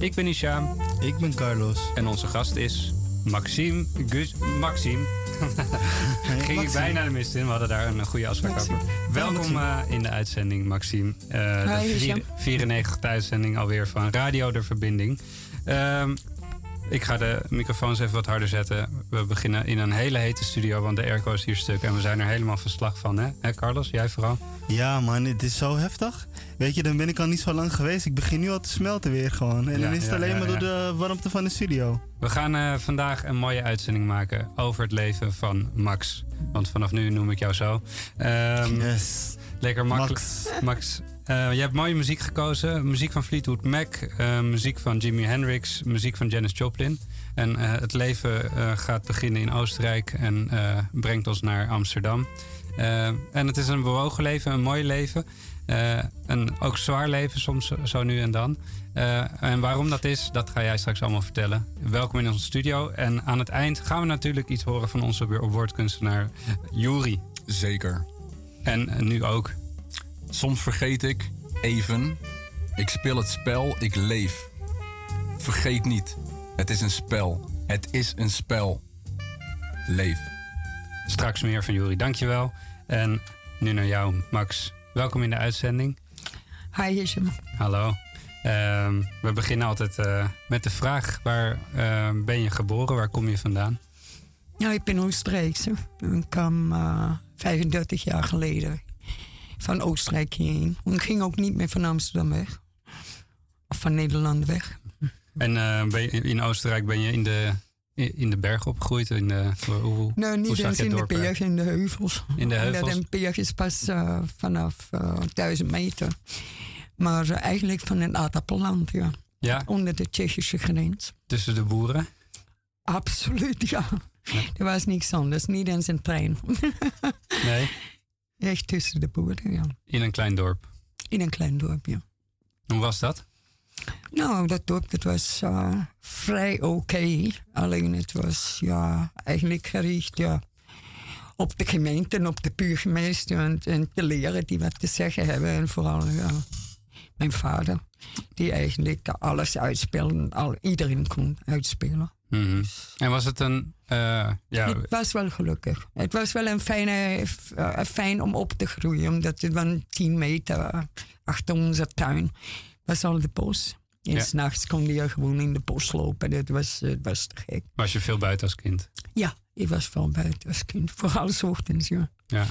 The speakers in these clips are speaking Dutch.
Ik ben Isham. Ik ben Carlos. En onze gast is Maxime Gus... Maxime. Ging je bijna de mist in. We hadden daar een goede afspraak over. Welkom uh, in de uitzending, Maxime. Uh, Hi, de 94e uitzending alweer van Radio De Verbinding. Uh, ik ga de microfoons even wat harder zetten. We beginnen in een hele hete studio, want de airco is hier stuk. En we zijn er helemaal verslag van, hè? Hè, Carlos? Jij vooral? Ja, man, het is zo heftig. Weet je, dan ben ik al niet zo lang geweest. Ik begin nu al te smelten weer gewoon. En Ja, dan is het ja, alleen ja, maar door de warmte van de studio. We gaan eh, vandaag een mooie uitzending maken over het leven van Max. Want vanaf nu noem ik jou zo. Ehm, Yes. Lekker makkelijk. Max. Max, eh, je hebt mooie muziek gekozen. Muziek van Fleetwood Mac, eh, muziek van Jimi Hendrix, muziek van Janis Joplin. En eh, het leven gaat beginnen in Oostenrijk en brengt ons naar Amsterdam. En het is een bewogen leven, een mooi leven. Een ook zwaar leven, soms zo- nu en dan. En waarom dat is, dat ga jij straks allemaal vertellen. Welkom in onze studio. En aan het eind gaan we natuurlijk iets horen van onze weer op woordkunstenaar Juri. Zeker. En nu ook. Soms vergeet ik, even, ik speel het spel, ik leef. Vergeet niet, het is een spel. Het is een spel. Leef. Straks meer van Juri, dankjewel. En nu naar jou, Max. Welkom in de uitzending. Hi, Hisham. Hallo. Ehm, we beginnen altijd eh, met de vraag: waar eh, ben je geboren? Waar kom je vandaan? Ja, ik ben Oostenrijkse. Ik kwam eh, 35 jaar geleden van Oostenrijk hierheen. Ik ging ook niet meer van Amsterdam weg. Of van Nederland weg. En eh, ben je, in Oostenrijk ben je in de, in de bergen opgegroeid? In de, hoe, hoe niet eens in de bergen, in de heuvels. In de heuvels? Een berg is pas eh, vanaf eh 1000 meter. Maar eh, eigenlijk van een aardappelland, ja. Ja, Onder de Tsjechische grens. tussen de boeren. Absoluut, ja. Er was niks anders, niet eens een trein. Nee, Echt tussen de boeren, ja. in een klein dorp. In een klein dorp, ja. Hoe was dat? Nou, dat dorp dat was eh, vrij oké. Alleen het was ja, eigenlijk gericht ja, op de gemeente en op de buurgemeester en, en de leren die wat te zeggen hebben. En vooral ja, mijn vader, die eigenlijk alles uitspeelde. Al, iedereen kon uitspelen. Mhm. En was het een. eh, ja, Het was wel gelukkig. Het was wel een fijne, eh, fijn om op te groeien, omdat het van 10 meter achter onze tuin was al de bos. En Ja. s'nachts kon je gewoon in de bos lopen. Het was, het was te gek. was je veel buiten als kind? Ja, ik was veel buiten als kind. Vooral 's ochtends, ja. Ja.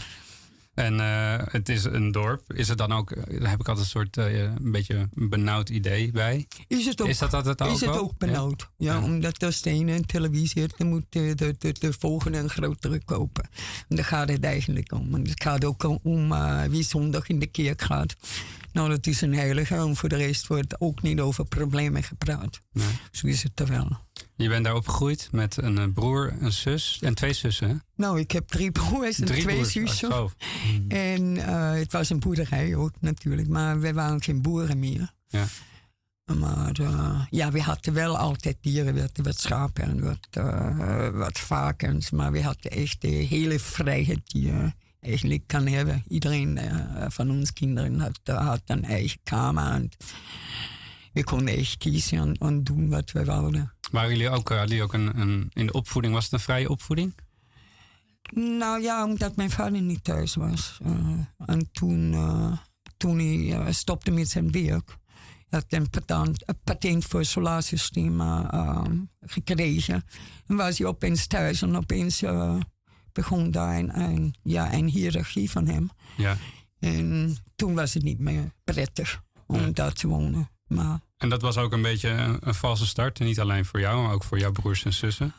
En eh, het is een dorp. Is het dan ook, eh, daar heb ik altijd een soort eh, een beetje een benauwd idee bij. Is het ook, Is dat altijd ook is het ook benauwd? Ja, Ja. omdat als de ene een televisie heeft, dan moet de, de, de, de volgende een grotere kopen. En daar gaat het eigenlijk om. En het gaat ook om, wie zondag in de kerk gaat. Nou, dat is een heilige. En voor de rest wordt ook niet over problemen gepraat. Nee. Zo is het er wel. Je bent daar opgegroeid met een eh, broer, een zus en twee zussen. hè? Nou, ik heb drie broers en Drie twee broers. zussen. Oh. En eh, het was een boerderij ook natuurlijk, maar we waren geen boeren meer. Ja. Maar eh, ja, we hadden wel altijd dieren, we hadden wat schapen en wat, wat varkens. Maar we hadden echt de hele vrijheid die je eigenlijk kan hebben. Iedereen van ons kinderen had, had een eigen kamer. En we konden echt kiezen en, en doen wat we wouden. Waren jullie ook, hadden jullie ook een, een, in de opvoeding, was het een vrije opvoeding? Nou ja, omdat mijn vader niet thuis was. En toen, toen hij stopte met zijn werk, had hij een patent, een patent voor het solarsysteem eh, gekregen. En was hij opeens thuis en opeens begon daar een, een, ja, een hiërarchie van hem. Ja. En toen was het niet meer prettig om daar te wonen. Maar En dat was ook een beetje een, een valse start. En niet alleen voor jou, maar ook voor jouw broers en zussen.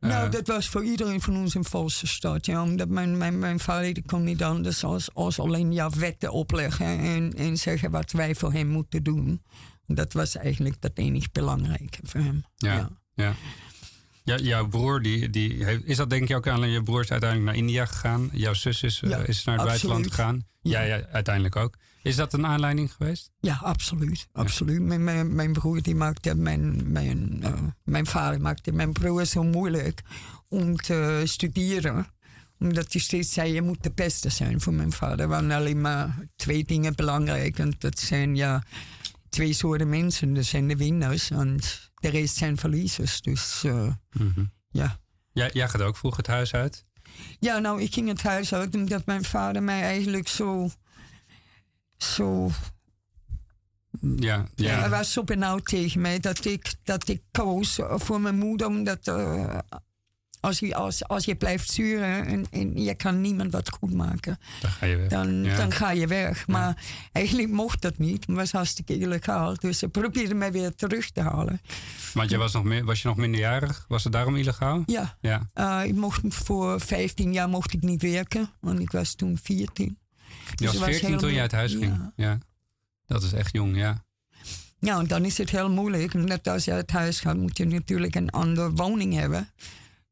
Nou, Eh, dat was voor iedereen van ons een valse start. Ja, omdat mijn, mijn, mijn vader kon niet anders als, als alleen ja, wetten opleggen en, en zeggen wat wij voor hem moeten doen. Dat was eigenlijk het enige belangrijke voor hem. Ja. Ja. Ja, jouw broer, die, die heeft, is dat denk je ook aan? Je broer is uiteindelijk naar India gegaan. Jouw zus is, eh, Ja, is naar het buitenland gegaan. Ja. Jij ja, uiteindelijk ook. Is dat een aanleiding geweest? Ja, absoluut. absoluut. Mijn, mijn, mijn broer die maakte mijn, mijn, eh, mijn vader maakte mijn broer zo moeilijk om te studeren. Omdat hij steeds zei, je moet de beste zijn voor mijn vader. Er waren alleen maar twee dingen belangrijk. En dat zijn ja, twee soorten mensen. Er zijn de winnaars en de rest zijn verliezers. Dus eh, ja. Jij, jij gaat ook vroeg het huis uit. Ja, nou, ik ging het huis uit omdat mijn vader mij eigenlijk zo... Zo Ja, Ja. Hij ja. was zo benauwd tegen mij dat ik, dat ik koos voor mijn moeder. Omdat eh, als, je, als, als je blijft sturen en, en je kan niemand wat goed maken, Dan ga je weg. dan, ja. dan ga je weg. Maar eigenlijk mocht dat niet. Het was hartstikke illegaal. Dus ze probeerden mij weer terug te halen. Want jij was, nog, was je nog minderjarig? Was het daarom illegaal? Ja, Ja. eh, ik mocht voor 15 jaar mocht ik niet werken. Want ik was toen 14. Je Dus was het 14 toen je uit huis ging. ja. Ja. Dat is echt jong, ja. Ja, en dan is het heel moeilijk. Omdat als je uit huis gaat, moet je natuurlijk een andere woning hebben.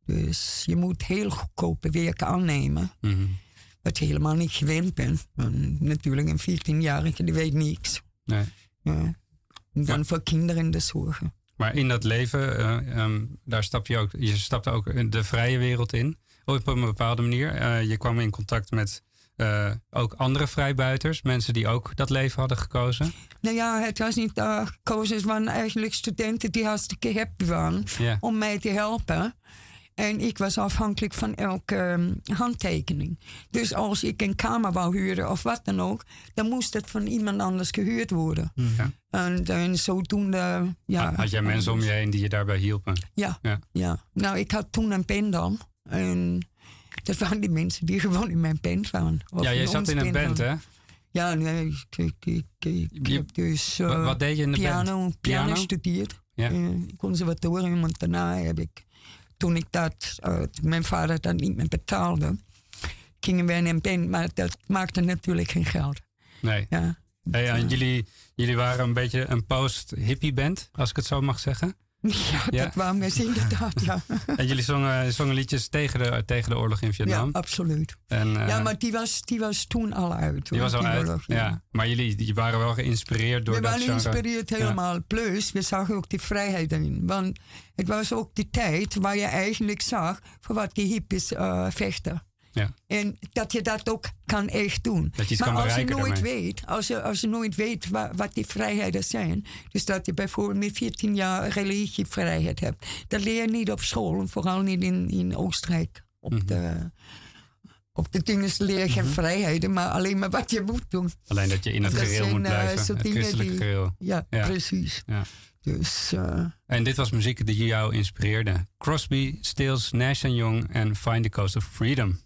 Dus je moet heel goedkope werken aannemen. Mhm. Wat je helemaal niet gewend bent. En natuurlijk, een 14-jarige die weet niks. Nee. Ja. En dan Ja. voor kinderen de zorgen. Maar in dat leven, eh, ehm, daar stap je ook, je stapte ook de vrije wereld in. Op een bepaalde manier. Eh, je kwam in contact met eh, ook andere vrijbuiters. Mensen die ook dat leven hadden gekozen. Nou ja, het was niet gekozen. Het waren eigenlijk studenten die hartstikke happy waren om mij te helpen. En ik was afhankelijk van elke ehm, handtekening. Dus als ik een kamer wou huren of wat dan ook, dan moest het van iemand anders gehuurd worden. Ja. En, en zodoende, ja. Had jij mensen om je heen die je daarbij hielpen? Ja, Ja. ja. Nou, ik had toen een pen dan. En dat waren die mensen die gewoon in mijn band waren. Ja, jij zat in een band, hè? Ja, nee, ik, ik, ik, ik Je- heb dus eh, Wat, wat deed je in de piano, band? piano Piano? gestudeerd. Ja. Eh, conservatorium. En daarna heb ik, toen ik dat, eh, mijn vader dat niet meer betaalde, gingen we in een band. Maar dat maakte natuurlijk geen geld. Nee. Ja. Hey, en jullie, jullie waren een beetje een post-hippie band, als ik het zo mag zeggen. Ja, Ja. dat waren we inderdaad, ja. En jullie zongen, zongen liedjes tegen de, tegen de oorlog in ja, Vietnam. absoluut. En, eh, ja, maar die was, die was toen al uit. die hoor, was al uit. oorlog, ja. Maar jullie die waren wel geïnspireerd door we dat waren genre. geïnspireerd helemaal. Plus, we zagen ook die vrijheid erin. Want het was ook die tijd waar je eigenlijk zag voor wat die hippies eh, vechten. Ja. En dat je dat ook kan echt doen. Dat je iets maar kan als je nooit daarmee. weet, als je, als je nooit weet wa- wat die vrijheden zijn. Dus dat je bijvoorbeeld met 14 jaar religievrijheid hebt. Dat leer je niet op school. Vooral niet in, in Oostenrijk. Op Mhm. de, op de dingen leer je geen vrijheden, maar alleen maar wat je moet doen. Alleen dat je in het Dat gereel zijn, moet eh, blijven. het christelijke die- gereel. Ja, Ja. precies. Ja. Dus eh, En dit was muziek die jou inspireerde. Crosby, Stills, Nash Young en Find the Coast of Freedom.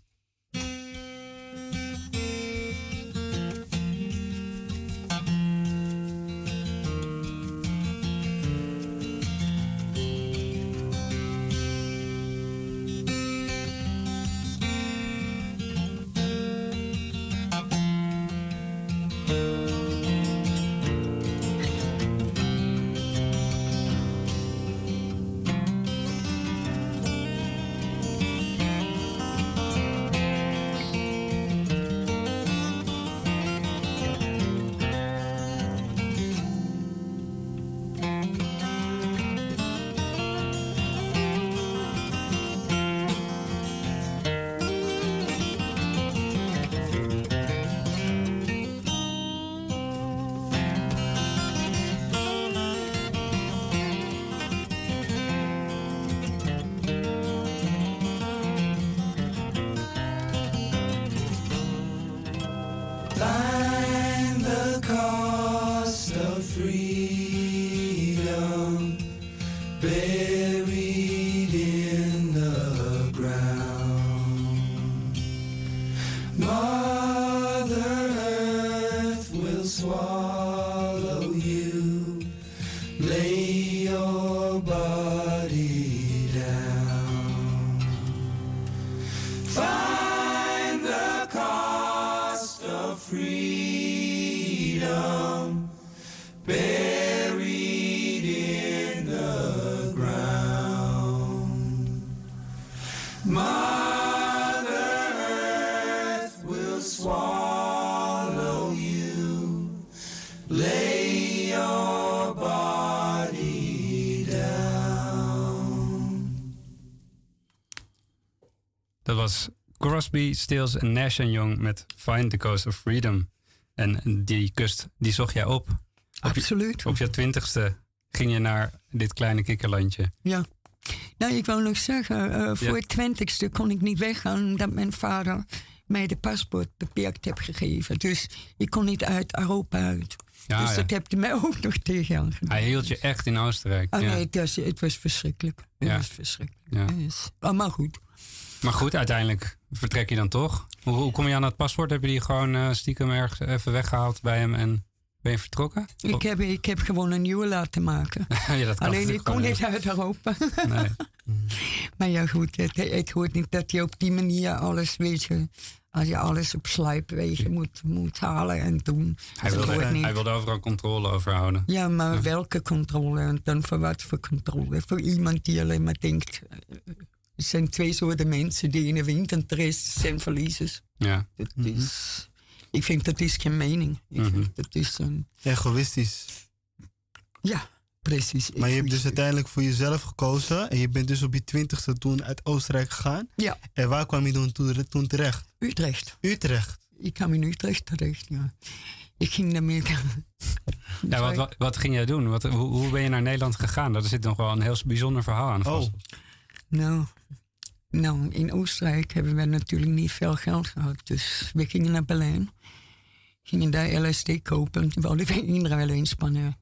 Was Crosby, Stills en Nash Young met Find the Coast of Freedom. En die kust, die zocht jij op. Op je, Absoluut. op je twintigste ging je naar dit kleine kikkerlandje. Ja. Nou, ik wou nog zeggen, eh, voor Ja. het twintigste kon ik niet weggaan omdat mijn vader mij de paspoort beperkt heb gegeven. Dus ik kon niet uit Europa uit. Ja, dus ja. dat heb je mij ook nog tegen gedaan. Hij hield je echt in Oostenrijk. Oh nee, het was, het was verschrikkelijk. Het was verschrikkelijk. Ja. Dus, oh, maar goed. Maar goed, uiteindelijk vertrek je dan toch. Hoe, hoe kom je aan dat paspoort? Heb je die gewoon eh, stiekem ergens even weggehaald bij hem en ben je vertrokken? Ik heb, ik heb gewoon een nieuwe laten maken. ja, dat kan Alleen ik kon niet uit Europa. Nee. maar ja, goed, het, het hoort niet dat je op die manier alles, weet je, als je alles op slijpwegen moet, moet halen en doen. Hij wilde, hij wilde overal controle over houden. Ja, maar welke controle? En dan voor wat voor controle? Voor iemand die alleen maar denkt... Er zijn twee soorten mensen. De ene wint en de rest zijn verliezers. Ja. Dat is, ik vind dat is geen mening. Ik Mhm. vind dat is een... Egoïstisch. Ja, precies. Maar je hebt dus uiteindelijk voor jezelf gekozen. En je bent dus op je twintigste toen uit Oostenrijk gegaan. Ja, En waar kwam je toen, terecht? Utrecht. Utrecht. Ik kwam in Utrecht terecht, ja. Ik ging daarmee... Ja, wat, wat, wat ging jij doen? Wat, hoe, hoe ben je naar Nederland gegaan? Daar zit nog wel een heel bijzonder verhaal aan vast. Oh. Nou, nou, in Oostenrijk hebben we natuurlijk niet veel geld gehad. Dus we gingen naar Berlijn. Gingen daar LSD kopen. Toen wilden we inruilen in Spanje.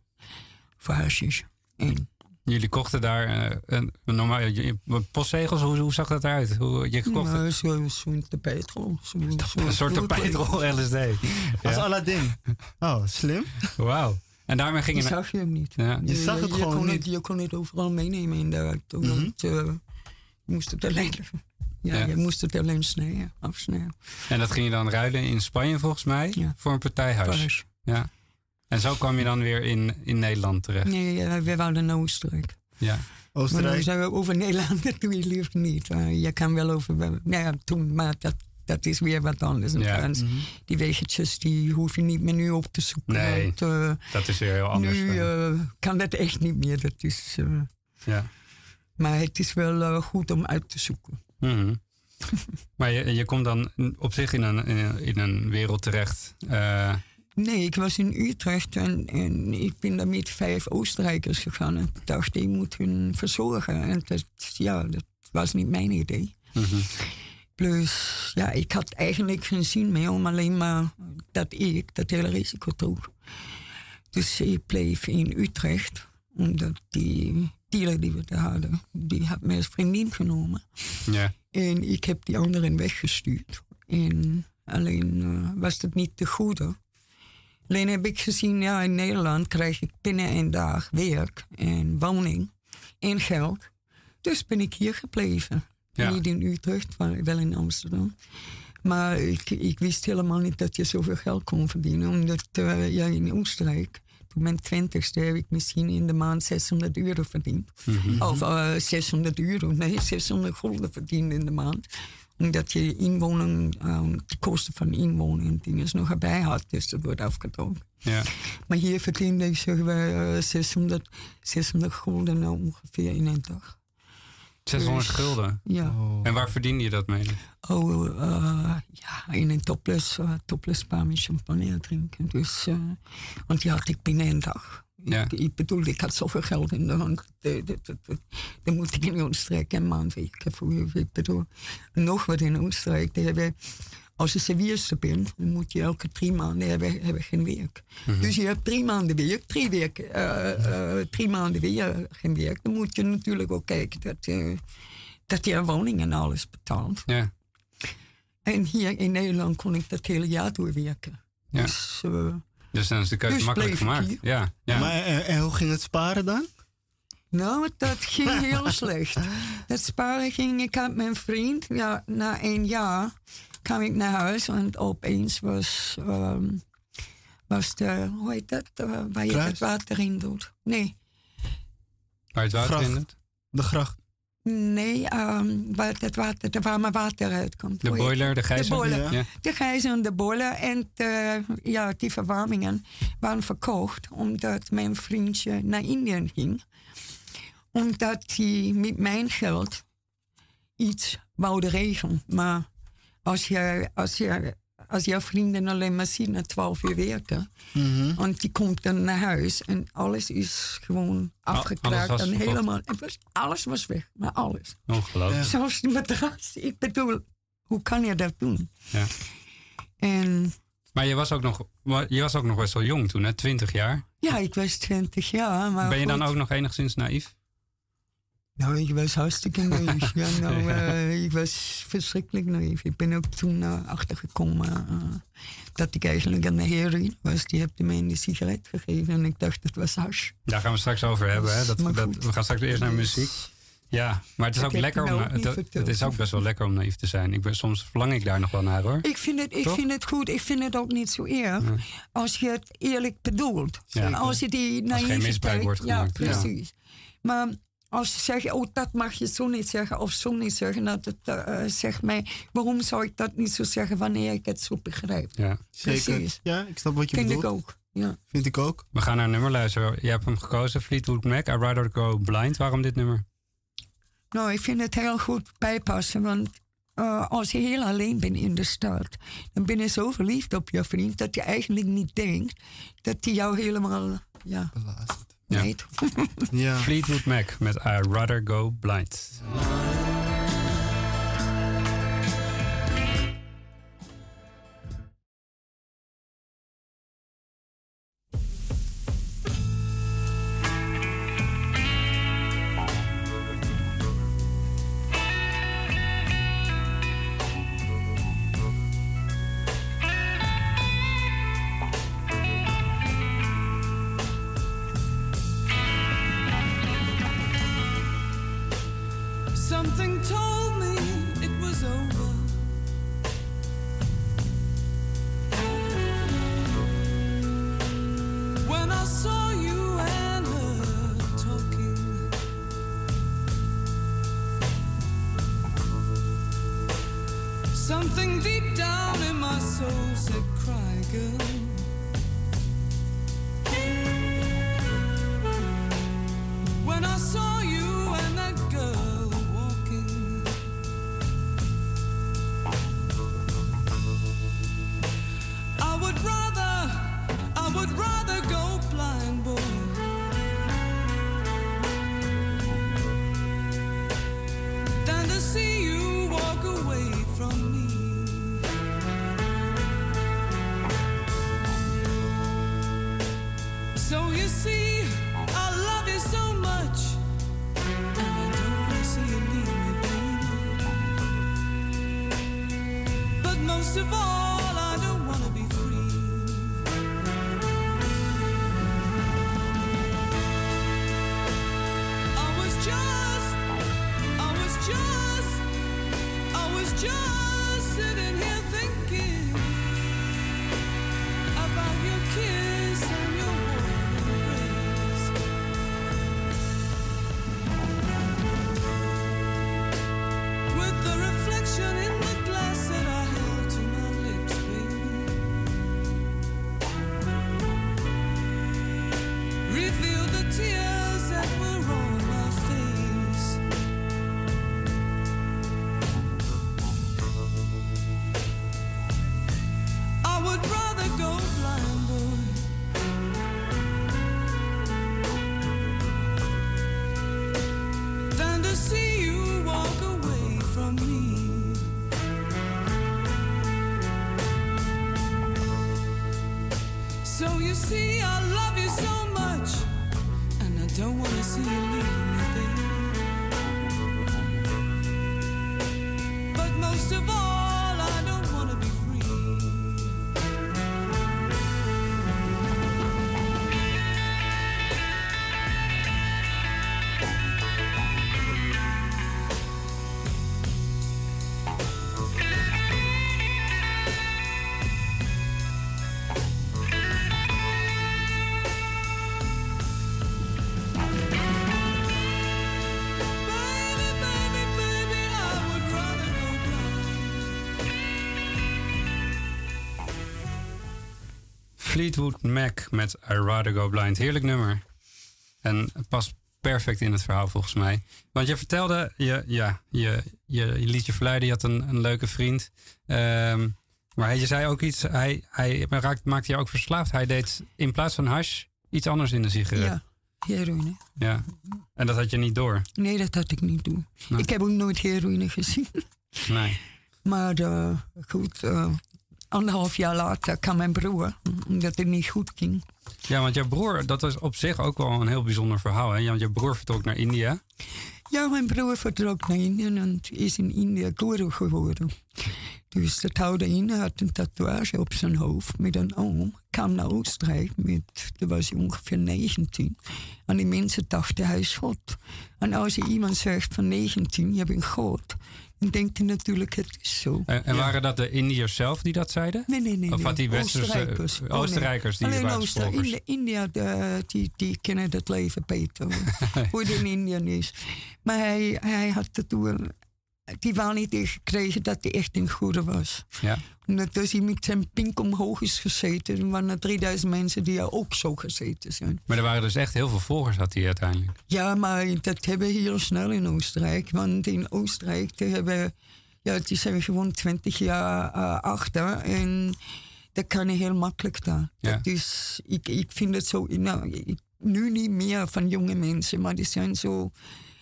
Voor hashish. En Jullie kochten daar eh, een, een normaal, je- postzegels, hoe, hoe zag dat eruit? Hoe, je nou, zo- zo'n tapijtrol. Zo, zo- een soort tapijtrol LSD. Als Ja. Aladdin. Oh, slim. Wauw. En daarmee ging je naar... zag je hem niet. Ja. Je zag het gewoon kon niet. Het, je kon het overal meenemen in de auto. Je moest het alleen... Ja, Ja. je moest het alleen snijden, afsnijden. En dat ging je dan ruilen in Spanje volgens mij Ja. voor een partijhuis. Ja. En zo kwam je dan weer in, in Nederland terecht. Nee, ja, we wouden naar Oostenrijk. Ja. Maar dan Oostenrijk. zijn we over Nederland, dat doe je liever niet. Uh, je kan wel over... Nou ja, toen, maar dat, dat is weer wat anders. in Ja. Frans. Die wegetjes, die hoef je niet meer nu op te zoeken. Nee. Want, eh, Dat is weer heel anders. nu eh, kan dat echt niet meer. Dat is, eh, ja. Maar het is wel eh, goed om uit te zoeken. Mhm. maar je, je komt dan op zich in een, in een, in een wereld terecht. eh, Nee, ik was in Utrecht en, en ik ben daar met vijf Oostenrijkers gegaan. En ik dacht, ik moet hun verzorgen. En dat, ja, dat was niet mijn idee. mhm. Plus, ja, ik had eigenlijk geen zin meer om alleen maar dat ik dat hele risico droeg. Dus ik bleef in Utrecht, omdat die dealer die we daar hadden, die had mij als vriendin genomen. ja. En ik heb die anderen weggestuurd. En alleen eh, was dat niet de goede. Alleen heb ik gezien, ja, in Nederland krijg ik binnen een dag werk en woning en geld. Dus ben ik hier gebleven. Ja. Niet in Utrecht, maar wel in Amsterdam. Maar ik, ik wist helemaal niet dat je zoveel geld kon verdienen. Omdat eh, ja, in Oostenrijk, op mijn twintigste heb ik misschien in de maand 600 euro verdiend. Of eh, 600 euro, nee, 600 gulden verdiend in de maand. Omdat je inwoning, eh, de kosten van inwoning en dingen nog erbij had. Dus dat wordt afgetrokken. ja. Maar hier verdiende ik zeg maar, eh, 600, 600 gulden nou ongeveer in een dag. 600 Dus, gulden. Ja. En waar verdiende je dat mee? Oh, eh, ja, in een topless, uh, topless bar met champagne drinken. Dus, eh, want die had ik binnen een dag. Ja. Ik, ik bedoel, ik had zoveel geld in de hand. Dan moet ik in Oostenrijk een maand werken. Voor, ik bedoel, nog wat in Oostenrijk. Die hebben, als je servierster bent, dan moet je elke drie maanden hebben, hebben geen werk. Dus je hebt drie maanden werk, drie, werk, eh, eh, drie maanden weer geen werk. Dan moet je natuurlijk ook kijken dat, je dat je een woning en alles betaalt. Ja. En hier in Nederland kon ik dat hele jaar doorwerken. Ja. Dus, Dus dan is de keuze Dus makkelijk gemaakt. hier. Ja. ja. Maar en, en hoe ging het sparen dan? nou, dat ging heel slecht. Dat sparen ging, ik had mijn vriend, ja, na een jaar kwam ik naar huis en opeens was, ehm, was de, hoe heet dat, eh, waar je Kruis? het water in doet. Nee, Waar het water Gracht. in doet? De gracht. nee, ehm, waar het water, de warme water uitkomt. De boiler, de gijzer? boiler. Ja. De gijzer en de boiler en de, ja, die verwarmingen waren verkocht omdat mijn vriendje naar Indië ging. Omdat hij met mijn geld iets wouden regelen. Maar als, je, als, je, als jouw vrienden alleen maar zien na twaalf uur werken, Mhm. want die komt dan naar huis en alles is gewoon afgekraakt was en helemaal. Was, alles was weg, maar alles. Ongelooflijk. Zelfs die matras. Ik bedoel, hoe kan je dat doen? Ja. En Maar je was, ook nog, je was ook nog best wel jong toen, hè? 20 jaar. ja, ik was twintig jaar. Maar ben je dan ook nog enigszins naïef? Nou, ik was hartstikke naïef. ja, nou, eh, ik was verschrikkelijk naïef. Ik ben ook toen eh, achtergekomen eh, dat ik eigenlijk aan de heroïne was. Die heeft mij een sigaret gegeven en ik dacht het was hash. Daar gaan we straks over hebben. Hè? Dat, dat, goed. we gaan straks eerst naar muziek. Ja, maar het is Ik ook lekker om. nou het, is ook best wel lekker om naïef te zijn. Ik ben, soms verlang ik daar nog wel naar hoor. Ik vind het, ik vind het goed. Ik vind het ook niet zo erg. Als je het eerlijk bedoelt. Ja. Als je die geen naïviteit... misbruik wordt gemaakt, ja. precies. Maar als ze zeggen, oh, dat mag je zo niet zeggen of zo niet zeggen, dat het eh, zegt mij, waarom zou ik dat niet zo zeggen wanneer ik het zo begrijp? Ja. Zeker. Precies. Ja, ik snap wat je Vind ik bedoelt. ook. Ja. Vind ik ook. We gaan naar een nummer luisteren. Je hebt hem gekozen, Fleetwood Mac. I Rather Go Blind. Waarom dit nummer? Nou, ik vind het heel goed bijpassen, want eh, als je heel alleen bent in de stad, dan ben je zo verliefd op je vriend dat je eigenlijk niet denkt dat hij jou helemaal, ja, Ja. Ja. Fleetwood Mac met I Rather Go Blind. Something deep down in my soul said, "Cry, girl." You see, I love you so much, and I don't want to see you leave me. But most of all, Fleetwood Mac met I Rather Go Blind. Heerlijk nummer. En het past perfect in het verhaal volgens mij. Want je vertelde, je, ja, je, je, je liet je verleiden, je had een, een leuke vriend. Ehm, maar je zei ook iets, hij, hij raakt, maakte je ook verslaafd. Hij deed in plaats van hash iets anders in de sigaret. Ja, heroïne. Ja. En dat had je niet door. Nee, dat had ik niet. Nee. Ik heb ook nooit heroïne gezien. Nee. Maar eh, goed, eh, anderhalf jaar later kwam mijn broer, omdat het niet goed ging. Ja, want jouw broer, dat was op zich ook wel een heel bijzonder verhaal. Hè? Want jouw broer vertrok naar India. Ja, mijn broer vertrok naar Indië en is in India guru geworden. Dus dat houde in, hij had een tatoeage op zijn hoofd met een oom. Kwam naar Oostenrijk, met, toen was hij ongeveer 19. En die mensen dachten hij is God. En als je iemand zegt van 19, je bent God, denkt hij natuurlijk het is zo. En, en waren dat de Indiërs zelf die dat zeiden? Nee, nee, nee. Of had die westerse Oostenrijkers. eh, Oh, nee. Oostenrijkers die Alleen Ooster, volgers? Indi- India, de, die, die kennen het leven beter. hoe het in India is. Maar hij, hij had toen... Die waren niet gekregen dat hij echt een goede was. Ja. Dus hij met zijn pink omhoog is gezeten. Er waren er 3000 mensen die er ook zo gezeten zijn. Maar er waren dus echt heel veel volgers had hij uiteindelijk. Ja, maar dat hebben we heel snel in Oostenrijk. Want in Oostenrijk die hebben, ja, die zijn gewoon 20 jaar eh, achter. En dat kan je heel makkelijk daar. Ja. Is, ik, ik vind het zo, nou, nu niet meer van jonge mensen, maar die zijn zo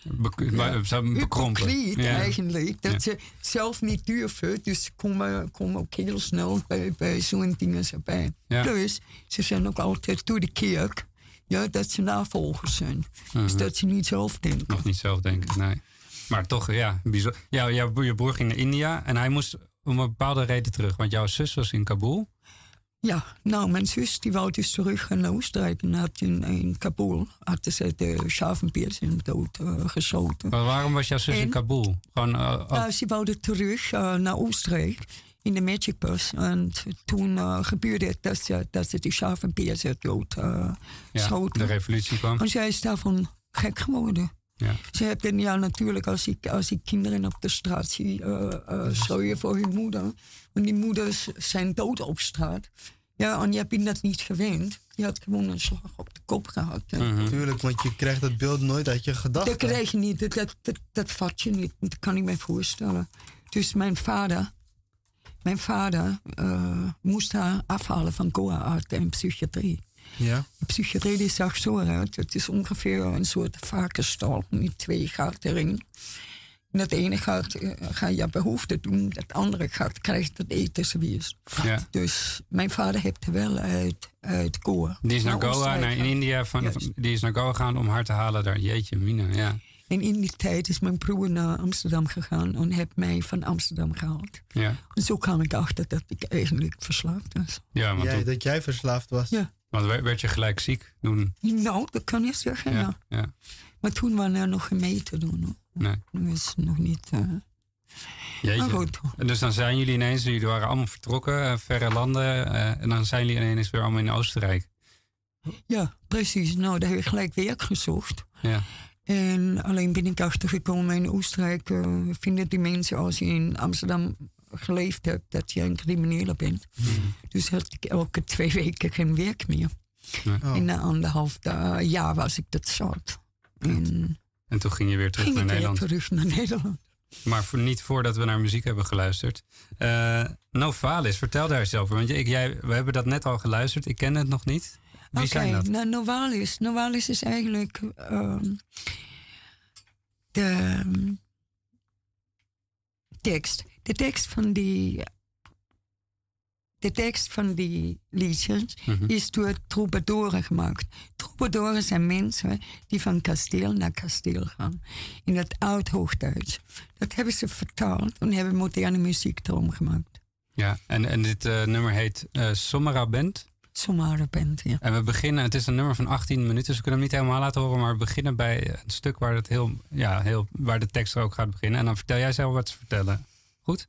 Be maar ze hebben bekrompen. hypocriet Ja. eigenlijk. Dat Ja. ze zelf niet durven. Dus ze komen, komen ook heel snel bij, bij zo'n dingen erbij. Ja. Plus, ze zijn ook altijd door de kerk. Ja, dat ze navolgers zijn. Dus Mhm. dat ze niet zelf denken. Nog niet zelf denken, nee. Maar toch, ja, bijzonder. Ja, jouw broer ging naar India en hij moest om een bepaalde reden terug. Want jouw zus was in Kabul. Ja, nou, mijn zus die wou dus terug naar Oostenrijk. En had in, in Kabul hadden ze de Schavenpeersen dood eh, geschoten. Maar waarom was jouw zus in? Kabul? Gewoon, oh, Nou, ze wilde terug eh, naar Oostenrijk in de Magic Bus. En toen gebeurde het dat ze, dat ze die Schavenpeersen dood ja, de schoten. revolutie kwam. En zij is daarvan gek geworden. Ja. Ze hebben ja natuurlijk als ik, als ik kinderen op de straat zie uh, uh, voor hun moeder. Want die moeders zijn dood op straat. Ja, en je bent dat niet gewend. Je had gewoon een slag op de kop gehad. hè. Mhm. Tuurlijk, want je krijgt dat beeld nooit uit je gedachten. Dat krijg je niet, dat, dat, dat, dat vat je niet. Dat kan ik me voorstellen. Dus mijn vader, mijn vader eh, moest haar afhalen van Goa uit en psychiatrie. Ja. De psychiatrie die zag zo uit. Het is ongeveer een soort varkenstal met twee gaten erin. Het ene gaat, eh, ga je behoefte doen, het andere gaat krijgt het etenservies. Ja. Dus mijn vader heeft er wel uit, uit Goa. Die is naar Goa, naar in. India, van, die is naar Goa gegaan om haar te halen daar. Jeetje, Mina, ja. En in die tijd is mijn broer naar Amsterdam gegaan en heeft mij van Amsterdam gehaald. Ja, En zo kwam ik achter dat ik eigenlijk verslaafd was. ja want Jij, toen dat jij verslaafd was. Ja. want werd- je gelijk ziek toen. Nou, dat kan je zeggen, ja. Ja, ja. Maar toen waren er nog geen mee te doen. hoor. Nee. Dat was nog niet... Maar Jeetje. goed, En Dus dan zijn jullie ineens, jullie waren allemaal vertrokken, eh, verre landen. eh, en dan zijn jullie ineens weer allemaal in Oostenrijk. ja, precies. Nou, daar heb ik gelijk werk gezocht. Ja, En alleen ben ik achtergekomen in Oostenrijk. vinden die mensen als je in Amsterdam geleefd hebt, dat je een criminele bent. Dus had ik elke twee weken geen werk meer. Oh. En na anderhalf jaar was ik dat zat. En en toen ging je weer terug ging naar ik weer Nederland. terug naar Nederland. Maar voor, niet voordat we naar muziek hebben geluisterd. Eh Novalis, vertel daar eens over. Want ik, jij, we hebben dat net al geluisterd. Ik ken het nog niet. Wie zijn dat? nou, Novalis. Novalis is eigenlijk ehm, de ehm, tekst. De tekst van die. De tekst van die liedjes Mhm. is door troubadouren gemaakt. Troubadouren zijn mensen die van kasteel naar kasteel gaan. In het oud-Hoogduits. Dat hebben ze vertaald en hebben moderne muziek erom gemaakt. Ja, en, en dit eh, nummer heet eh Band. Somara band, ja. En we beginnen, het is een nummer van 18 minuten, dus we kunnen hem niet helemaal laten horen, maar we beginnen bij een stuk waar, het heel, ja, heel, waar de tekst er ook gaat beginnen. En dan vertel jij zelf wat te vertellen. Goed?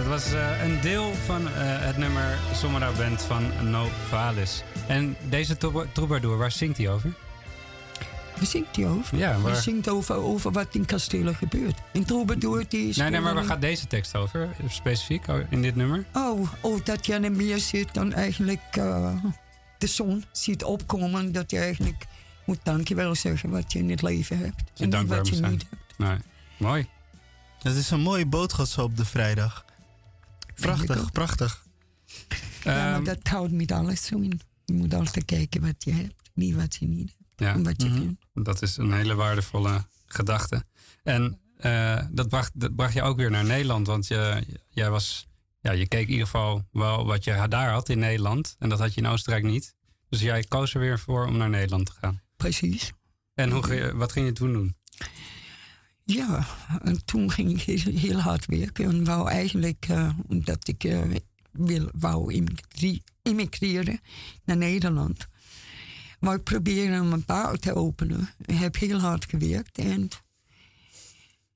Dat was eh, een deel van eh, het nummer Somera Band van No Valis. En deze trouba- troubadour, waar zingt hij over? Waar zingt hij over? Ja, Hij waar... zingt over, over wat in kastelen gebeurt. In Troubadour die is... Nee, nee, maar waar gaat deze tekst over? Specifiek oh, in dit nummer? Oh, oh, dat je aan de meer zit dan eigenlijk eh, de zon ziet opkomen. Dat je eigenlijk moet dankjewel zeggen wat je in het leven hebt. Je en niet dankbaar wat je zijn. niet hebt. Nee. Mooi. Het is een mooie boodschap zo op de vrijdag. Prachtig, prachtig. ja, maar Ehm, dat houdt met alles zo in. Je moet altijd kijken wat je hebt, niet wat je niet hebt. Ja. En wat je Mhm. kunt. Dat is een hele waardevolle gedachte. En eh, dat, bracht, dat bracht je ook weer naar Nederland. Want je, jij was, ja, je keek in ieder geval wel wat je daar had in Nederland. En dat had je in Oostenrijk niet. Dus jij koos er weer voor om naar Nederland te gaan. Precies. En hoe, wat ging je toen doen? Ja, en toen ging ik heel, heel hard werken. En wou eigenlijk, eh, omdat ik eh, wil, wou immigre- immigreren naar Nederland. Maar ik probeerde een bar te openen. Ik heb heel hard gewerkt en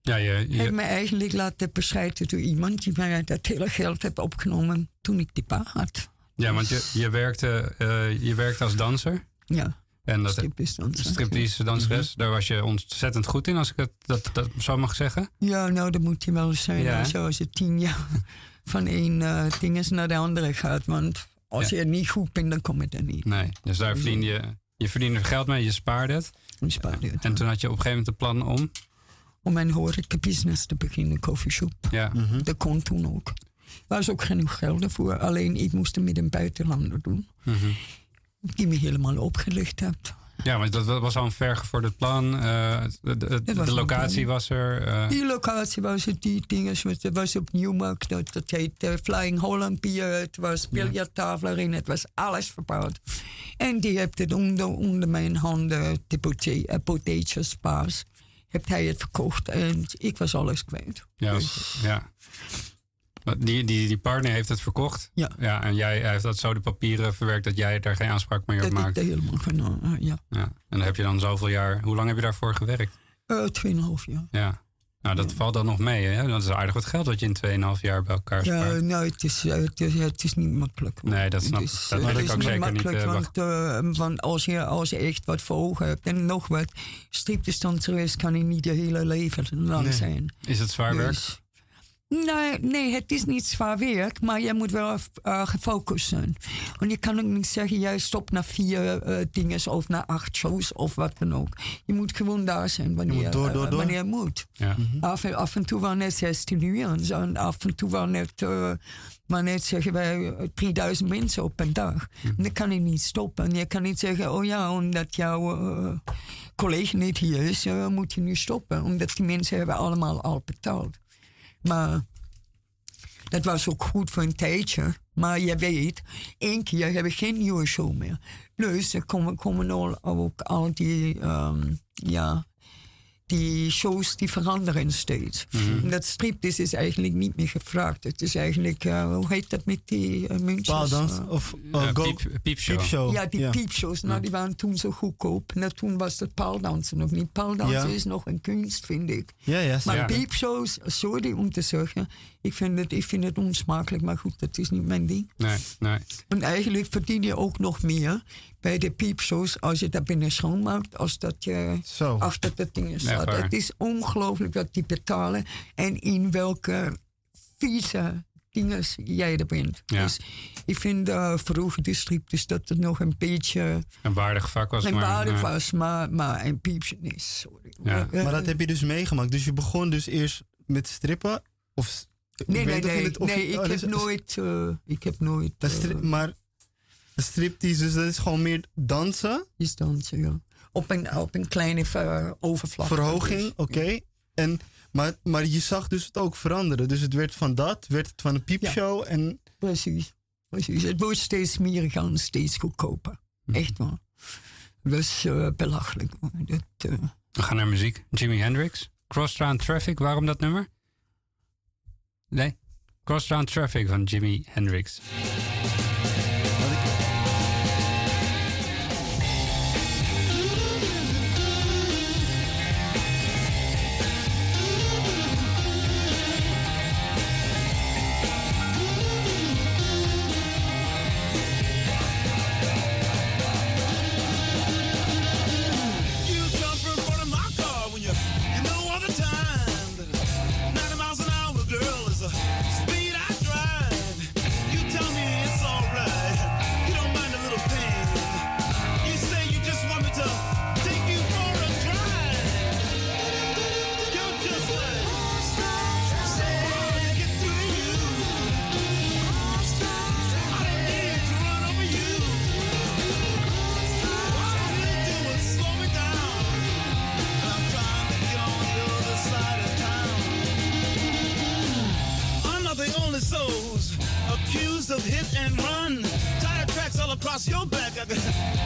Ja, je, je- heb me eigenlijk laten bescheiden door iemand die mij dat hele geld heeft opgenomen toen ik die bar had. ja want je, je, werkte, eh, je werkte als danser. Ja, En dat striptease danser. striptease danseres. Daar was je ontzettend goed in, als ik het, dat, dat zo mag zeggen. Ja, nou, dat moet je wel zijn. Ja, hè? Zoals je tien jaar van één eh ding eens naar de andere gaat. Want als Ja. je er niet goed bent, dan kom je er niet. Nee, dus daar verdiende je, je verdiende er geld mee, je spaarde het. Je het. En toen had je op een gegeven moment de plan om. Om een horeca-business te beginnen, een coffeeshop. Ja, Dat kon toen ook. Er was ook genoeg geld voor. Alleen ik moest het met een buitenlander doen. mhm. Die me helemaal opgelicht hebt. ja maar dat was al een vergevorderd plan. Eh, de, de- locatie was er. eh, Die locatie was het, die dingen. Het was op Newmark, dat, dat heet eh, Flying Holland Pier. Het was biljarttafel erin, het was alles verbouwd. En die heeft het onder, onder mijn handen, de spaas, heeft hij het verkocht. En ik was alles kwijt. ja, Dus- ja. Die, die, die partner heeft het verkocht. Ja. ja en jij hij heeft dat zo de papieren verwerkt dat jij daar geen aanspraak meer op Dat maakt. dat helemaal genomen, eh, ja. Ja. En dan heb je dan zoveel jaar. Hoe lang heb je daarvoor gewerkt? Eh, Tweeënhalf jaar. Ja. Nou, dat valt dan nog mee. Hè? Dat is aardig wat geld wat je in 2,5 jaar bij elkaar Ja, spaart. nou, het is, eh, het, is, het is niet makkelijk. Nee, dat snap ik. is, Dat eh, het ik is ook zeker niet, makkelijk, eh, want, eh, want als, je, als je echt wat voor ogen hebt en nog wat, striptestanseres kan je niet je hele leven lang Nee. zijn. Is het zwaar werk? Dus, Nee, nee, het is niet zwaar werk, maar je moet wel eh, gefocust zijn. Want je kan ook niet zeggen, jij stopt na vier eh dingen of na acht shows of wat dan ook. Je moet gewoon daar zijn wanneer, moet door, door, eh, door. wanneer je moet. Ja. Af, en- af en toe waren het 16 uur en zo. En af en toe waren het, eh, maar net zeggen wij, eh, 3000 mensen op een dag. En dan kan je niet stoppen. En je kan niet zeggen, oh ja, omdat jouw eh, collega niet hier is, eh, moet je nu stoppen. Omdat die mensen hebben allemaal al betaald. Maar dat was ook goed voor een tijdje. Maar je weet, één keer hebben we geen nieuwe show meer. Dus er komen, komen al, ook al die, ehm, ja, die shows die veranderen steeds. En dat striptease is eigenlijk niet meer gevraagd. Het is eigenlijk, eh, hoe heet dat met die uh, muntjes? Paaldans Eh, of Ja, uh, go, piep, piepshow. piepshow. ja, die piepshows, nou, die waren toen zo goedkoop. Nou, toen was het paaldansen nog niet. Paaldansen Ja. is nog een kunst, vind ik. Ja, ja, Maar piepshows, sorry om te zeggen, ik vind, het, ik vind het onsmakelijk, maar goed, dat is niet mijn ding. Nee, nee. En eigenlijk verdien je ook nog meer bij de piepshows als je daar binnen schoonmaakt, als dat je Zo. achter dat ding Echt staat. Het is ongelooflijk wat die betalen en in welke vieze dingen jij er bent. Ja. Dus ik vind uh, vroeger de strip dus dat het nog een beetje Een waardig vak was een maar. waarde ja. was, maar, maar een piepje is, sorry. Ja. Eh, Maar dat heb je dus meegemaakt. Dus je begon dus eerst met strippen? Of, ik Nee, nee, nee. het- of je- nee ik, oh, heb dus- nooit, eh, ik heb nooit. dat is stri- eh, maar striptease, dus dat is gewoon meer dansen, is dansen, ja. Op een, op een kleine eh, overvlakte. verhoging, dus. oké. En Maar, maar je zag dus het ook veranderen. Dus het werd van dat, werd het van een piepshow en... Precies. Precies. Het wordt steeds smeriger en steeds goedkoper. Echt waar. Dat is eh, belachelijk. Dat, eh, We gaan naar muziek. Jimi Hendrix. Crosstown Traffic. Waarom dat nummer? Nee. Crosstown Traffic van Jimi Hendrix.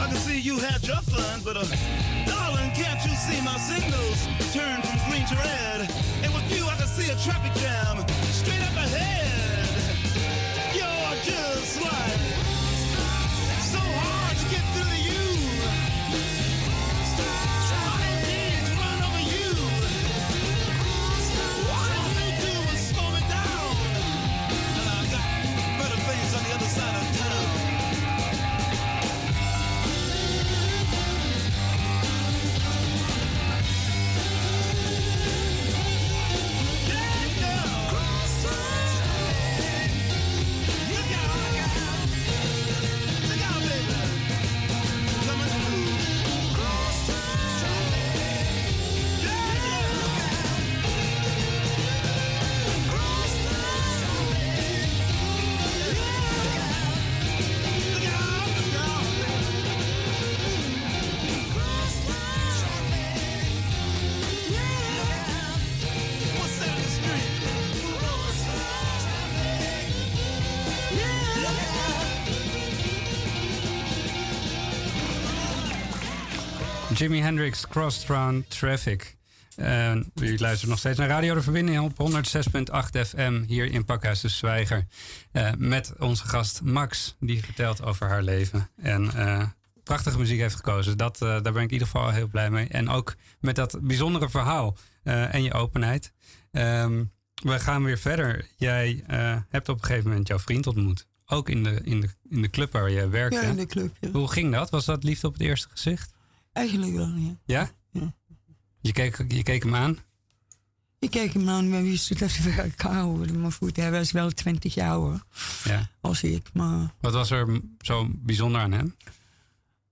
I can see you had your fun, but uh, darling, can't you see my signals turn from green to red? And with you, I can see a traffic jam Jimi Hendrix, Crosstown Traffic. En u luistert nog steeds naar Radio de Verbinding op 106.8 FM hier in Pakhuis de Zwijger. Eh, met onze gast Max, die vertelt over haar leven. En eh, prachtige muziek heeft gekozen. Dat, eh, daar ben ik in ieder geval heel blij mee. En ook met dat bijzondere verhaal en je openheid. Ehm, we gaan weer verder. Jij hebt op een gegeven moment jouw vriend ontmoet. Ook in de, in de, in de club waar je werkte. ja, in de club, ja. Hoe ging dat? Was dat liefde op het eerste gezicht? Eigenlijk wel, ja. Ja? Ja. Je keek, je keek hem aan? Ik kijk hem aan, we wisten dat we elkaar houden. Maar goed, hij was wel 20 jaar ouder Ja. als ik. Maar Wat was er zo bijzonder aan hem?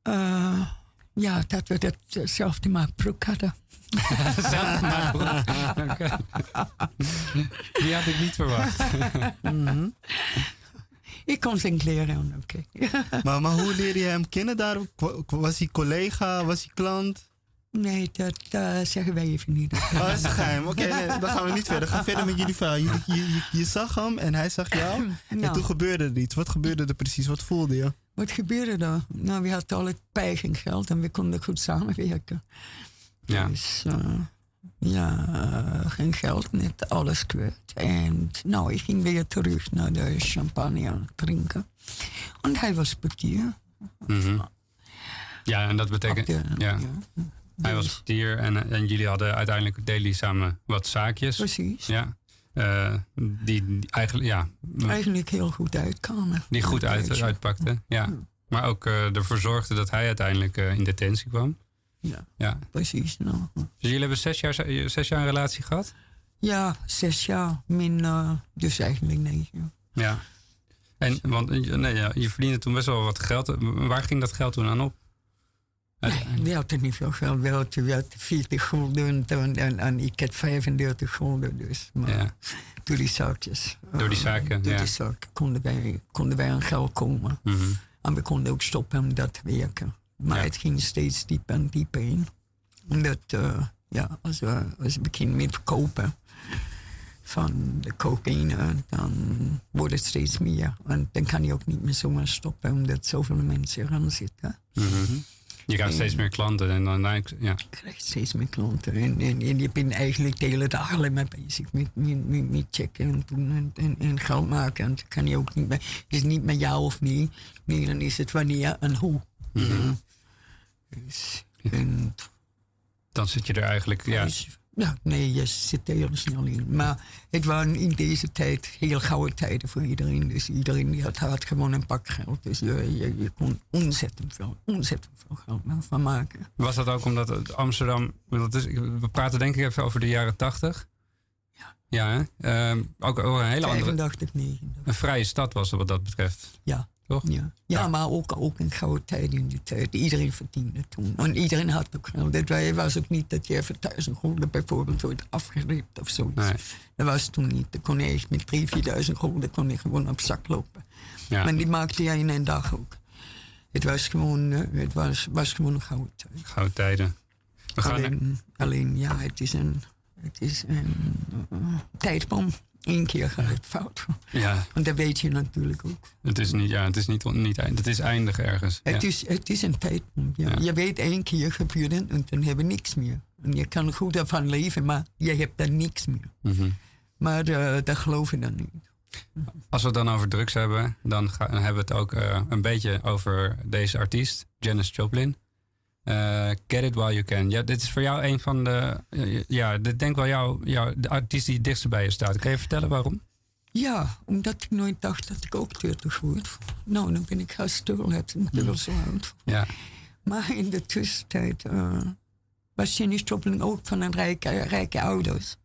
eh, ja, dat we datzelfde maar broek hadden. Zelfde maat broek. Oké. Die had ik niet verwacht. Ik kon zijn kleren aan, oké. Maar, maar hoe leerde je hem kennen daar? Wa- Was hij collega? Was hij klant? Nee, dat eh, zeggen wij even niet. Oh, dat is een geheim. Oké, nee, dan gaan we niet verder. Ga verder met jullie verhaal. Je, je, je, je zag hem en hij zag jou. En Nou. toen gebeurde er iets. Wat gebeurde er precies? Wat voelde je? Wat gebeurde er? Nou, we hadden al het geld en we konden goed samenwerken. Ja. Dus eh, ja, eh, geen geld, net alles kwijt. En nou, ik ging weer terug naar de champagne aan het drinken. En hij was portier. Mhm. Ja, en dat betekent... De- Ja. Hij was portier en, en jullie hadden uiteindelijk jullie samen wat zaakjes. Precies. Ja. Eh, die, die eigenlijk, ja, Eigenlijk heel goed uitkwamen. die goed uit, uitpakte. Ja. Maar ook eh, ervoor zorgde dat hij uiteindelijk in detentie kwam. Ja, Ja. precies. Nou. Dus jullie hebben zes jaar, zes jaar een relatie gehad? Ja, zes jaar, min, eh, dus eigenlijk negen. Ja. En, want eh, nee, ja, je verdiende toen best wel wat geld. Waar ging dat geld toen aan op? Nee, we hadden niet veel geld. We hadden, we hadden 40 gulden en, en, en ik had 35 gulden. Dus. Maar Ja. door die zaakjes. Door die eh, zaken, door ja. die zaken konden wij, konden wij aan geld komen. Mhm. En we konden ook stoppen om dat te werken. Maar Ja. het ging steeds dieper en dieper in. Omdat, eh, ja, als we, als we beginnen met kopen van de cocaïne, dan wordt het steeds meer. En dan kan je ook niet meer zomaar stoppen, omdat zoveel mensen eraan zitten. Mhm. Je krijgt steeds meer klanten en dan ja. Je krijgt steeds meer klanten. En, en, en je bent eigenlijk de hele dag alleen maar bezig met, met, met, met checken en doen en, en, geld maken. En dan kan je ook niet meer, het is niet meer ja of nee. Nee, dan is het wanneer en hoe. Dus, en, Dan zit je er eigenlijk, ja. dus, ja, nee, je zit er heel snel in. Maar het waren in deze tijd heel gouden tijden voor iedereen. Dus iedereen die had, had gewoon een pak geld. Dus je, je, je kon ontzettend veel, ontzettend veel geld van maken. Was dat ook omdat het Amsterdam... Dat is, we praten denk ik even over de jaren tachtig. Ja. Ja, hè? Ehm, ook, ook een hele andere... 85, 89. Een vrije stad was het wat dat betreft. Ja. Toch? Ja, ja, maar ook, ook een gouden tijd in die tijd. Iedereen verdiende toen. En iedereen had ook geld. Het wa- was ook niet dat je even duizend gulden bijvoorbeeld wordt afgeript of. Nee. Dat was toen niet. Dan kon je echt met drie, vierduizend gulden kon je gewoon op zak lopen. Ja. Maar die maakte jij in een dag ook. Het was gewoon, eh, het was, was gewoon een gouden tijd. Gouden tijden. We gaan Alleen, alleen ja, het is een, het is een eh, tijdbom. Eén keer gaat het fout. Ja, Want dat weet je natuurlijk ook. het is niet, ja, het is niet, niet eind- het is eindig ergens. Het, ja. is, het is een. Ja. Ja. Je weet één keer gebeurt het en dan hebben we niks meer. En je kan goed ervan leven, maar je hebt dan niks meer. Mhm. Maar uh, dat geloven dan niet. Als we het dan over drugs hebben, dan hebben we het ook eh, een beetje over deze artiest, Janis Joplin. Eh, Get It While You Can. Ja, dit is voor jou een van de, eh, ja, dit denk wel jou, jou, de artiest die het dichtst bij je staat. Kan je vertellen waarom? Ja, omdat ik nooit dacht dat ik ook 30 word. Nou, dan ben ik gaan. Het natuurlijk zo oud. Ja, Maar in de tussentijd eh, was Janis Joplin ook van een rijke, rijke ouders.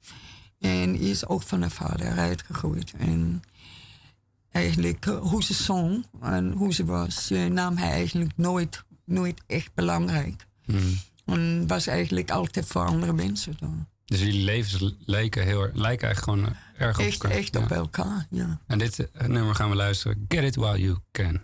En is ook van haar vader eruit gegooid. En eigenlijk hoe ze zong en hoe ze was, nam hij eigenlijk nooit, nooit echt belangrijk. Hmm. En was eigenlijk altijd voor andere mensen dan. Dus jullie levens lijken, heel, lijken eigenlijk gewoon eh, erg op Echt, elkaar. echt Ja. op elkaar, ja. En dit eh, nummer gaan we luisteren. Get It While You Can.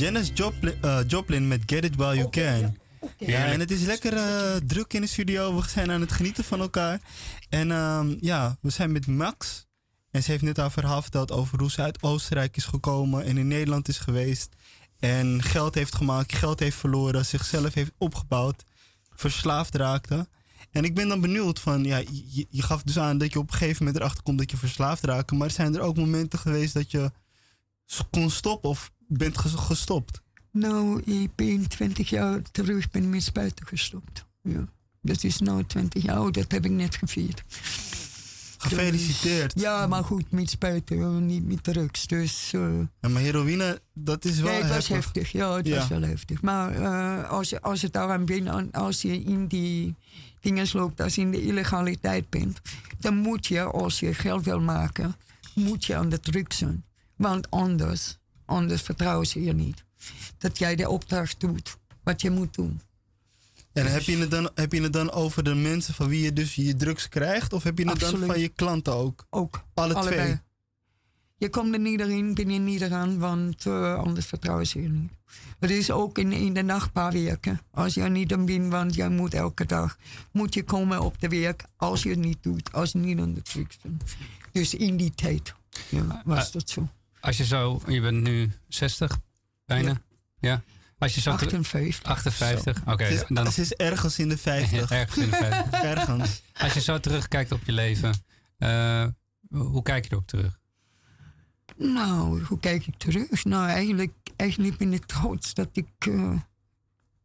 Janis Joplin, eh, Joplin met Get It While You Can. Ja, en het is lekker eh, druk in de studio. We zijn aan het genieten van elkaar. En ehm, ja, we zijn met Max. En ze heeft net haar verhaal verteld over hoe ze uit Oostenrijk is gekomen en in Nederland is geweest. En geld heeft gemaakt, geld heeft verloren, zichzelf heeft opgebouwd, verslaafd raakte. En ik ben dan benieuwd van, ja, je, je gaf dus aan dat je op een gegeven moment erachter komt dat je verslaafd raakt. Maar zijn er ook momenten geweest dat je kon stoppen of bent ges- gestopt? Nou, ik ben 20 jaar terug ben met spuiten gestopt. Ja. Dat is nu 20 jaar oud, dat heb ik net gevierd. Gefeliciteerd. Dus, ja, maar goed, met spuiten, niet met drugs. Dus, eh, Ja, maar heroïne, dat is wel nee, het was heftig. heftig. Ja, het Ja. was wel heftig. Maar eh, als, je, als het daaraan bent, en als je in die dingen loopt, als je in de illegaliteit bent, dan moet je, als je geld wil maken, moet je aan de drugs zijn. Want anders, anders vertrouwen ze je niet. Dat jij de opdracht doet, wat je moet doen. En heb je, het dan, heb je het dan over de mensen van wie je dus je drugs krijgt? Of heb je het dan van je klanten ook? Ook. Alle Allebei. twee? Je komt er niet erin, ben je niet eraan, want eh, anders vertrouwen ze je niet. Het is ook in, in de nacht paar weken. Als je er niet aan bent, want jij moet elke dag moet je komen op de werk als je het niet doet, als je niet aan de drugs bent. Dus in die tijd ja, was Ah, dat zo. Als je zo, je bent nu 60 bijna. Ja. Als je zo teru- 58. 58. Oké, is, dan ze is ergens in de 50. ergens in de 50. ergens. Als je zo terugkijkt op je leven, eh, hoe kijk je erop terug? Nou, hoe kijk ik terug? Nou, eigenlijk, eigenlijk ben ik trots dat ik, eh,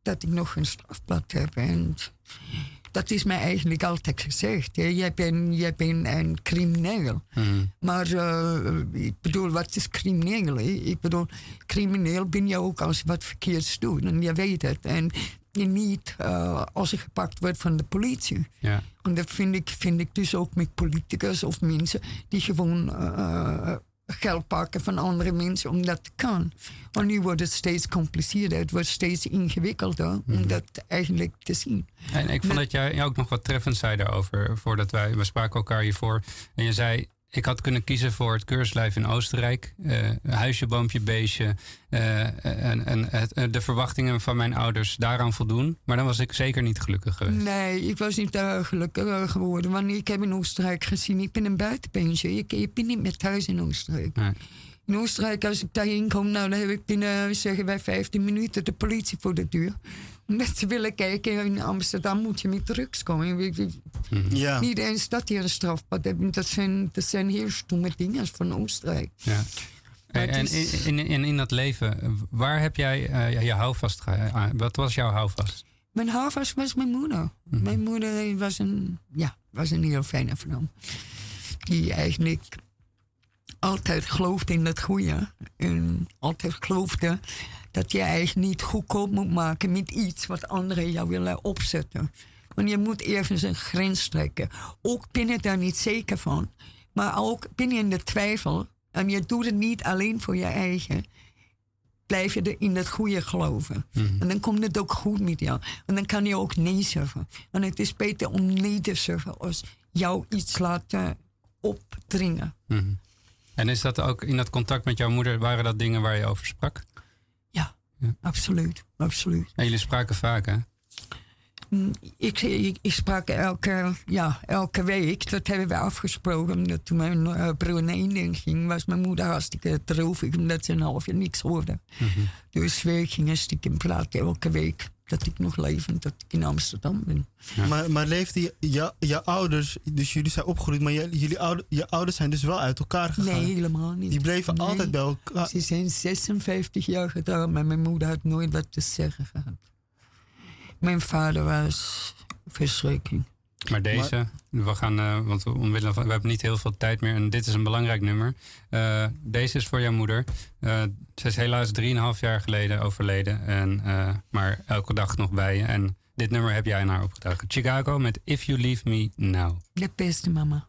dat ik nog een strafblad heb. En dat is mij eigenlijk altijd gezegd. Hè. Jij, bent, jij bent een crimineel. Maar eh, ik bedoel, wat is crimineel? hè? Ik bedoel, crimineel ben je ook als je wat verkeerds doet. En je weet het. En niet eh, als je gepakt wordt van de politie. Ja. En dat vind ik, vind ik dus ook met politicus of mensen die gewoon eh, geld pakken van andere mensen om dat te kan. Want nu wordt het steeds compliceerder, het wordt steeds ingewikkelder om dat eigenlijk te zien. En ik vond dat jij ook nog wat treffend zei daarover, voordat wij, we spraken elkaar hiervoor. En je zei, ik had kunnen kiezen voor het keurslijf in Oostenrijk. eh, huisje, boompje, beestje. eh, en en het, eh, de verwachtingen van mijn ouders daaraan voldoen. Maar dan was ik zeker niet gelukkig geweest. Nee, ik was niet uh, gelukkig geworden. Want ik heb in Oostenrijk gezien, ik ben een buitenbeentje. Ik, ik ben niet meer thuis in Oostenrijk. Nee. In Oostenrijk, als ik daarheen kom, nou, dan heb ik binnen, zeggen wij, 15 minuten de politie voor de deur. Ze willen kijken, in Amsterdam moet je met drugs komen. Wie- Ja. Niet eens dat hier een strafpad hebben. Dat zijn, dat zijn heel stomme dingen van Oostenrijk. Ja. En in, is- in, in, in dat leven, waar heb jij eh, ja, je houvast geha- aan? Wat was jouw houvast? Mijn houvast was mijn moeder. Mijn moeder was een, ja, was een heel fijne vrouw. Die eigenlijk altijd geloofde in het goede. En altijd geloofde dat je eigenlijk niet goedkoop moet maken met iets wat anderen jou willen opzetten. Want je moet ergens een grens trekken. Ook ben je daar niet zeker van. Maar ook ben je in de twijfel. En je doet het niet alleen voor je eigen. Blijf je er in het goede geloven. En dan komt het ook goed met jou. En dan kan je ook nee zeggen. En het is beter om nee te zeggen als jou iets laten opdringen. Mhm. En is dat ook in dat contact met jouw moeder, waren dat dingen waar je over sprak? Absoluut, absoluut. En jullie spraken vaak, hè? Mm, Ik, ik, ik sprak elke, ja, elke week, dat hebben we afgesproken. omdat Toen mijn eh, broer naar Indië ging, was mijn moeder hartstikke droevig, omdat ze een half jaar niks hoorde. Dus we gingen stiekem praten elke week dat ik nog levend, dat ik in Amsterdam ben. Maar, maar leefden je, je, je ouders, dus jullie zijn opgegroeid, maar je, jullie ouder, je ouders zijn dus wel uit elkaar gegaan? Nee, helemaal niet. Die bleven Nee. altijd bij elkaar. Ze zijn 56 jaar getrouwd, maar mijn moeder had nooit wat te zeggen gehad. Mijn vader was verschrikking. Maar deze, we gaan, eh, want we, omwille van, we hebben niet heel veel tijd meer en dit is een belangrijk nummer. Eh, deze is voor jouw moeder. Eh, ze is helaas 3,5 jaar geleden overleden, en, maar elke dag nog bij je. En dit nummer heb jij aan haar opgedragen. Chicago met If You Leave Me Now. De beste mama.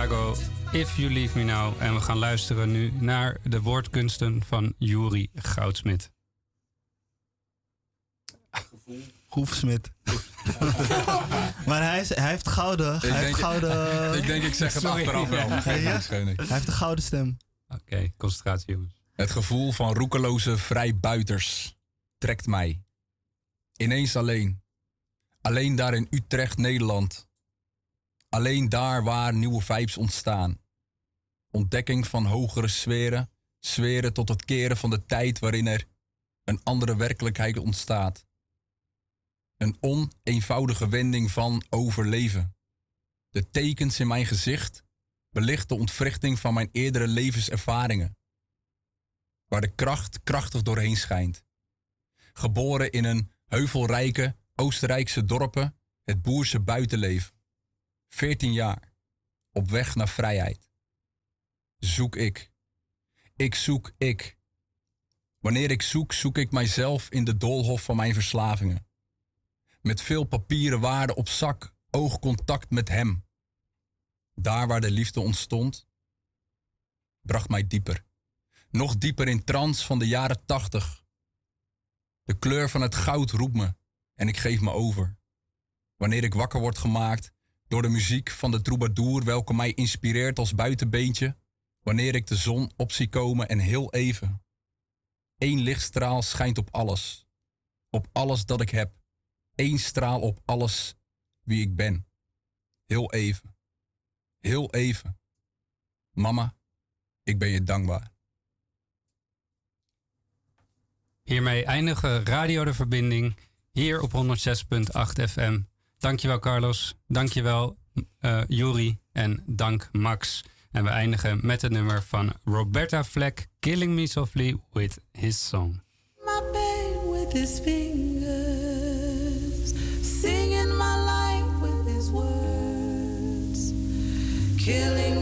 Chicago, If You Leave Me Now. En we gaan luisteren nu naar de woordkunsten van Juri Goudsmit. Goefsmit. maar hij, is, hij heeft gouden. Ik hij heeft denk- gouden. ik denk ik zeg het Sorry. achteraf wel. Ja. Hij heeft een gouden stem. Oké, concentratie jongens. Het gevoel van roekeloze vrijbuiters trekt mij. Ineens alleen. Alleen daar in Utrecht, Nederland. Alleen daar waar nieuwe vibes ontstaan. Ontdekking van hogere sferen. Sferen tot het keren van de tijd waarin er een andere werkelijkheid ontstaat. Een oneenvoudige wending van overleven. De tekens in mijn gezicht belicht de ontwrichting van mijn eerdere levenservaringen. Waar de kracht krachtig doorheen schijnt. Geboren in een heuvelrijke Oostenrijkse dorpen, het boerse buitenleven. 14 jaar, op weg naar vrijheid. Zoek ik. Ik zoek ik. Wanneer ik zoek, zoek ik mijzelf in de doolhof van mijn verslavingen. Met veel papieren waarden op zak, oogcontact met hem. Daar waar de liefde ontstond, bracht mij dieper. Nog dieper in trance van de jaren tachtig. De kleur van het goud roept me en ik geef me over. Wanneer ik wakker word gemaakt door de muziek van de troubadour, welke mij inspireert als buitenbeentje, wanneer ik de zon op zie komen en heel even. Eén lichtstraal schijnt op alles, op alles dat ik heb. Eén straal op alles wie ik ben. Heel even. Heel even. Mama, ik ben je dankbaar. Hiermee eindigen Radio de Verbinding hier op 106.8 FM. Dankjewel Carlos, dankjewel uh, Juri en dank Max. En we eindigen met het nummer van Roberta Fleck, Killing Me Softly with his song. my bed with his fingers, singing my life with his words, killing